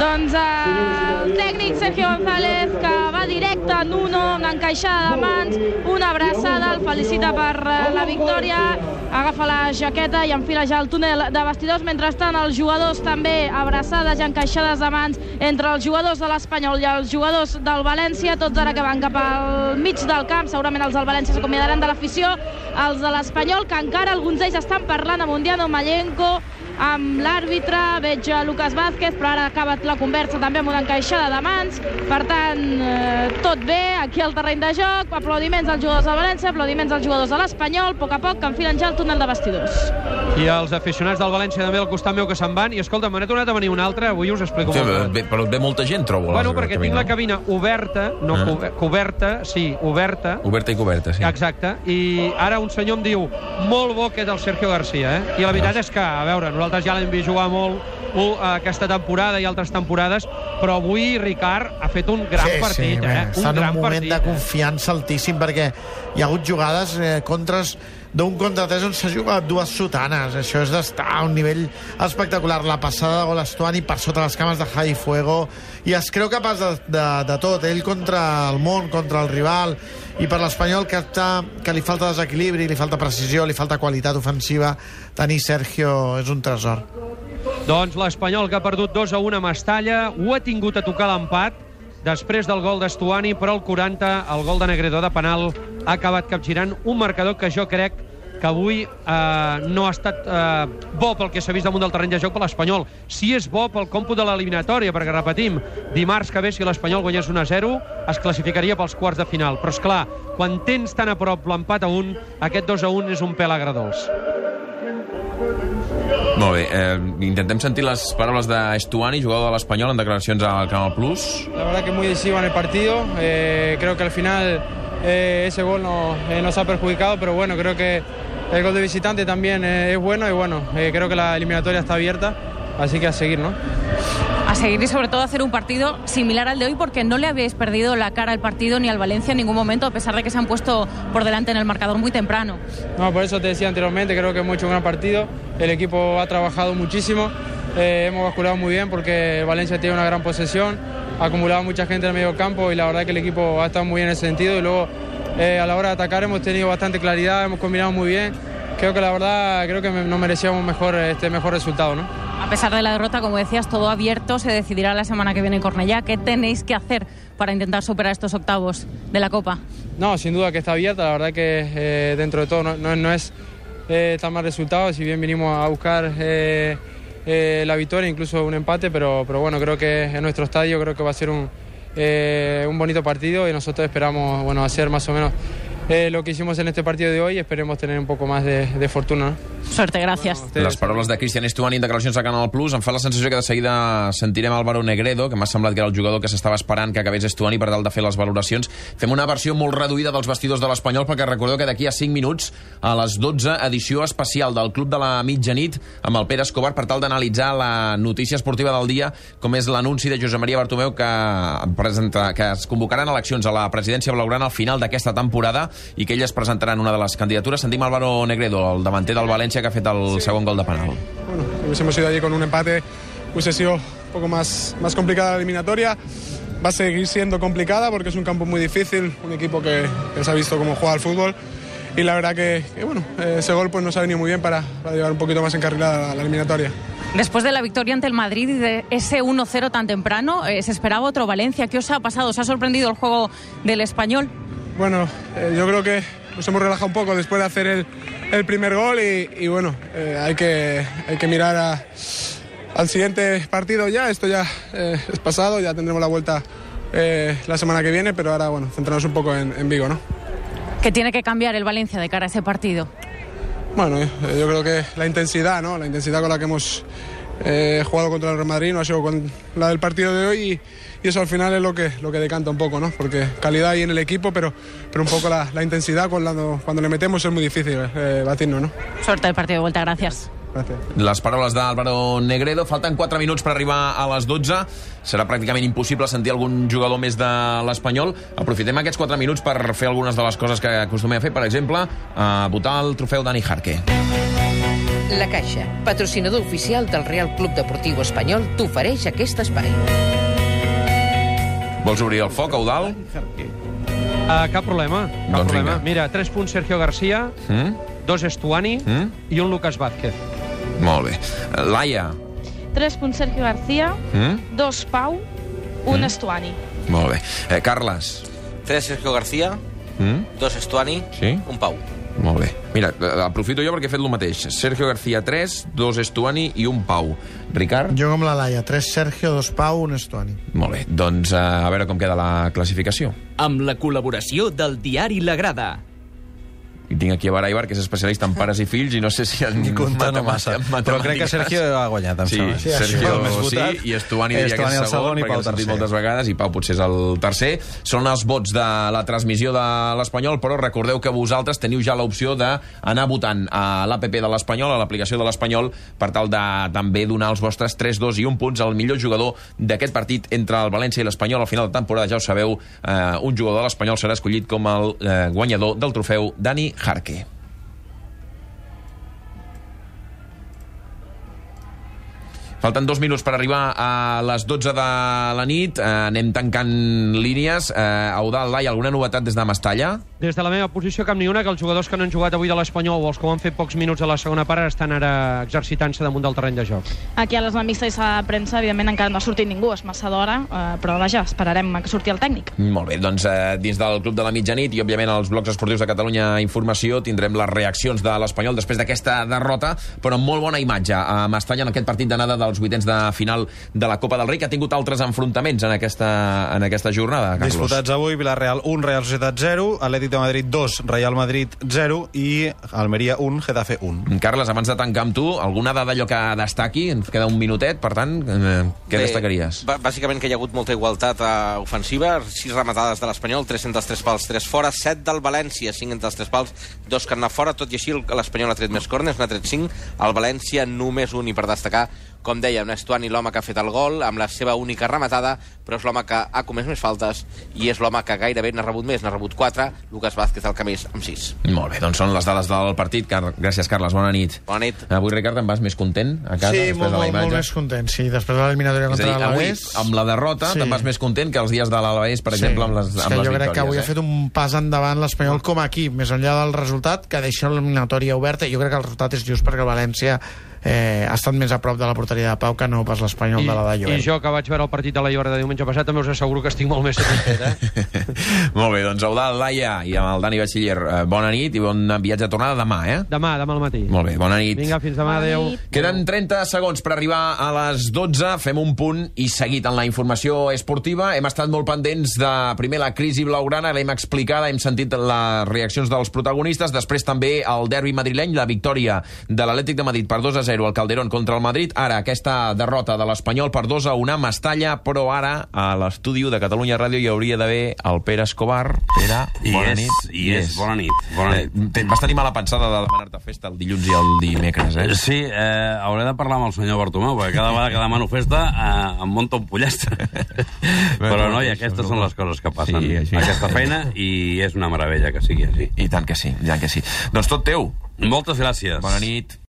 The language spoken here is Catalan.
Doncs eh, el tècnic Sergio González, que va directe en uno, una encaixada de mans, una abraçada, el felicita per eh, la victòria, agafa la jaqueta i enfila ja el túnel de vestidors. Mentrestant, els jugadors també abraçades i encaixades de mans entre els jugadors de l'Espanyol i els jugadors del València, tots ara que van cap al mig del camp, segurament els del València s'acomiadaran de l'afició, els de l'Espanyol, que encara alguns d'ells estan parlant amb Undiano Mallenco, amb l'àrbitre, veig a Lucas Vázquez, però ara ha acabat la conversa també amb una encaixada de mans. Per tant, eh, tot bé aquí al terreny de joc, aplaudiments als jugadors del València, aplaudiments als jugadors de l'Espanyol, a poc a poc que enfilen ja el túnel de vestidors. I els aficionats del València també al costat meu que se'n van. I escolta, me n'he tornat a venir un altre, avui us explico Sí, molt ve, però ve molta gent, trobo. Bueno, perquè tinc cabina. la cabina oberta, no Ah. coberta, sí, oberta, Oberta i coberta, sí. Exacte, i ara un senyor em diu molt bo que és el Sergio Garcia, eh? I la veritat és que, a veure, nosaltres ja l'hem vist jugar molt uh, aquesta temporada i altres temporades, però avui Ricard ha fet un gran partit, bé, eh? Està en gran un moment partit. de confiança altíssim perquè hi ha hagut jugades eh, contres d'un contra tres on s'ha jugat dues sotanes. Això és d'estar a un nivell espectacular. La passada de gol a Estuani per sota les cames de Javi Fuego i es creu capaç de, de, de tot. Ell contra el món, contra el rival i per l'Espanyol que, està, que li falta desequilibri, li falta precisió, li falta qualitat ofensiva. Tenir Sergio és un tresor. Doncs l'Espanyol que ha perdut 2 a 1 a Mestalla, ho ha tingut a tocar l'empat, després del gol d'Estuani, però el 40, el gol de Negredo de penal, ha acabat capgirant un marcador que jo crec que avui eh, no ha estat eh, bo pel que s'ha vist damunt del terreny de joc per l'Espanyol. Sí és bo pel còmput de l'eliminatòria, perquè repetim, dimarts que ve, si l'Espanyol guanyés 1 a 0, es classificaria pels quarts de final. Però, és clar, quan tens tan a prop l'empat a 1, aquest 2 a 1 és un pèl agradols. Molt bé, eh, intentem sentir les paraules d'Estuani, jugador de l'Espanyol, en declaracions al Canal Plus. La verdad que muy decisivo en el partido. Eh, creo que al final eh, ese gol no- eh, nos ha perjudicado, pero bueno, creo que el gol de visitante también eh, es bueno y bueno, eh, creo que la eliminatoria está abierta, así que a seguir, ¿no? Seguir y sobre todo hacer un partido similar al de hoy porque no le habéis perdido la cara al partido ni al Valencia en ningún momento a pesar de que se han puesto por delante en el marcador muy temprano. No, por eso te decía anteriormente, creo que hemos hecho un gran partido, el equipo ha trabajado muchísimo, eh, hemos basculado muy bien porque Valencia tiene una gran posesión, ha acumulado mucha gente en el medio campo y la verdad que el equipo ha estado muy bien en ese sentido y luego eh, a la hora de atacar hemos tenido bastante claridad, hemos combinado muy bien, creo que la verdad creo que nos merecíamos este mejor resultado, ¿no? A pesar de la derrota, como decías, todo abierto, se decidirá la semana que viene en Cornellá. ¿Qué tenéis que hacer para intentar superar estos octavos de la Copa? No, sin duda que está abierta, la verdad que eh, dentro de todo no, es eh, tan mal resultado, si bien vinimos a buscar eh, la victoria, incluso un empate, pero, bueno, creo que en nuestro estadio creo que va a ser un, un bonito partido y nosotros esperamos bueno, hacer más o menos eh, lo que hicimos en este partido de hoy esperemos tener un poco más de, de fortuna. ¿no? Suerte, gracias. Les paraules de Cristian Estuani en declaracions a Canal Plus em fa la sensació que de seguida sentirem Álvaro Negredo, que m'ha semblat que era el jugador que s'estava esperant que acabés Estuani per tal de fer les valoracions. Fem una versió molt reduïda dels vestidors de l'Espanyol perquè recordeu que d'aquí a 5 minuts a les 12 edició especial del Club de la Mitjanit amb el Pere Escobar per tal d'analitzar la notícia esportiva del dia com és l'anunci de Josep Maria Bartomeu que, presenta, que es convocaran eleccions a la presidència blaugrana al final d'aquesta temporada i que elles presentaran una de les candidatures. Sentim Álvaro Negredo, el davanter del València que ha fet el segon gol de penal. bueno, si hubiésemos ido allí con un empate, hubiese sido un poco más, más complicada la eliminatoria. Va a seguir siendo complicada porque es un campo muy difícil, un equipo que, que se ha visto cómo juega al fútbol. Y la verdad que, que, bueno, eh, ese gol pues nos ha venido muy bien para, para llevar un poquito más encarrilada la eliminatoria. Después de la victoria ante el Madrid y de ese 1-0 tan temprano, eh, se esperaba otro Valencia. ¿Qué os ha pasado? ¿Os ha sorprendido el juego del español? Bueno, eh, yo creo que nos hemos relajado un poco después de hacer el, el primer gol y, y bueno, eh, hay, que, hay que mirar a- al siguiente partido ya. Esto ya eh, es pasado, ya tendremos la vuelta la semana que viene, pero ahora bueno, centrarnos un poco en, en Vigo, ¿no? ¿Qué tiene que cambiar el Valencia de cara a ese partido? Bueno, yo creo que la intensidad, ¿no? La intensidad con la que hemos eh, jugado contra el Real Madrid no ha sido con la del partido de hoy y, y eso al final es lo que, lo que decanta un poco, ¿no? Porque calidad hay en el equipo, pero, pero un poco la, la intensidad cuando, cuando le metemos es muy difícil eh, batirnos, ¿no? Suerte del partido de vuelta, gracias. Gracias. Les paraules d'Álvaro Negredo. Falten 4 minuts per arribar a les 12. Serà pràcticament impossible sentir algun jugador més de l'Espanyol. Aprofitem aquests 4 minuts per fer algunes de les coses que acostumem a fer. Per exemple, a votar el trofeu Dani Jarque. La Caixa, patrocinador oficial del Real Club Deportiu Espanyol, t'ofereix aquest espai. Vols obrir el foc, Eudal? Uh, cap problema, cap Doncs problema. vinga. Mira, 3 punts Sergio Garcia, Mm? 2 Estuani Mm? i un Lucas Vázquez. Molt bé. Laia? 3 punts Sergio García, Mm? 2 Pau, 1 Estuani. Molt bé. Eh, Carles? 3 Sergio García, Mm? 2 Estuani, Sí? un Pau. Molt bé. Mira, eh, aprofito jo perquè he fet el mateix. Sergio García, 3, 2 Estuani i un Pau. Ricard? Jo com la Laia, 3 Sergio, 2 Pau, 1 Estuani. Molt bé. Doncs eh, a veure com queda la classificació. Amb la col·laboració del diari La Grada. I tinc aquí a Baraibar, que és especialista en pares i fills, i no sé si en Ni compta no massa. Però crec que Sergio ha guanyat, em Sí, sembla. sí Sergio sí, i Estuani diria que és segon, segon i perquè Pau l'he sentit moltes vegades, i Pau potser és el tercer. Són els vots de la transmissió de l'Espanyol, però recordeu que vosaltres teniu ja l'opció d'anar votant a l'APP de l'Espanyol, a l'aplicació de l'Espanyol, per tal de també donar els vostres 3, 2 i 1 punts al millor jugador d'aquest partit entre el València i l'Espanyol. Al final de temporada, ja ho sabeu, eh, un jugador de l'Espanyol serà escollit com el eh, guanyador del trofeu Dani Jarque. Falten dos minuts per arribar a les 12 de la nit. Eh, anem tancant línies. Eh, Eudal, Lai, alguna novetat des de Mestalla? Des de la meva posició, cap ni una, que els jugadors que no han jugat avui de l'Espanyol o els que ho han fet pocs minuts a la segona part estan ara exercitant-se damunt del terreny de joc. Aquí a les amistes de premsa, evidentment, encara no ha sortit ningú, és massa d'hora, eh, però vaja, esperarem a que surti el tècnic. Molt bé, doncs eh, dins del Club de la Mitjanit i, òbviament, als blocs esportius de Catalunya Informació tindrem les reaccions de l'Espanyol després d'aquesta derrota, però amb molt bona imatge a Mestalla en aquest partit d'anada dels vuitens de final de la Copa del Rei, que ha tingut altres enfrontaments en aquesta, en aquesta jornada, Carlos. Disputats avui, Villarreal 1, Real Societat 0, Atlètic de Madrid 2, Real Madrid 0 i Almeria 1, Getafe 1. Carles, abans de tancar amb tu, alguna dada allò que destaqui? Ens queda un minutet, per tant, eh, què Bé, destacaries? bà- Bàsicament que hi ha hagut molta igualtat eh, ofensiva, 6 rematades de l'Espanyol, 3 entre els 3 pals, 3 fora, 7 del València, 5 entre els 3 pals, 2 que han anat fora, tot i així l'Espanyol ha tret més corners, n'ha tret 5, el València només un, i per destacar, com deia, un Estuani l'home que ha fet el gol, amb la seva única rematada, però és l'home que ha comès més faltes i és l'home que gairebé n'ha rebut més, n'ha rebut 4, Lucas Vázquez el que més, amb 6. Molt bé, doncs són les dades del partit. Car Gràcies, Carles, bona nit. Bona nit. Avui, Ricard, em vas més content a casa Sí, després molt, de la molt, imatge? molt més content, sí. Després de l'eliminatòria És a contra dir, avui, l'Alavés... amb la derrota, Sí. te'n vas més content que els dies de l'Alavés, per exemple, amb les, amb que les jo victòries. crec que avui eh? ha fet un pas endavant l'Espanyol com a equip, més enllà del resultat, que deixa l'eliminatòria oberta. Jo crec que el resultat és just perquè el València eh, ha estat més a prop de la porteria de Pau que no pas l'Espanyol I, de la de I Llobert. jo, que vaig veure el partit de la Llora de diumenge passat, també us asseguro que estic molt més satisfet, eh? Molt bé, doncs Eudal, Laia i amb el Dani Batxiller, eh, bona nit i bon viatge de tornada demà, eh? Demà, demà al matí. Molt bé, bona nit. Vinga, fins demà, adeu. Queden 30 segons per arribar a les 12. Fem un punt i seguit en la informació esportiva. Hem estat molt pendents de, primer, la crisi blaugrana, l'hem explicada, hem sentit les reaccions dels protagonistes, després també el derbi madrileny, la victòria de l'Atlètic de Madrid per 2 a 0 al Calderón contra el Madrid, ara aquesta derrota de l'Espanyol per 2 a 1 a Mestalla, però ara a l'estudi de Catalunya Ràdio hi hauria d'haver el Pere Escobar. Pere, I bona és, nit. i és, bona nit. Bona nit. Eh, vas tenir mala pensada de demanar-te festa el dilluns i el dimecres, eh? Sí, eh, hauré de parlar amb el senyor Bartomeu, perquè cada vegada que demano festa eh, em monta un pollastre. Però no, i aquestes són les coses que passen. Sí, així. Aquesta feina, i és una meravella que sigui així. I tant que sí, i tant que sí. Doncs tot teu. Moltes gràcies. Bona nit.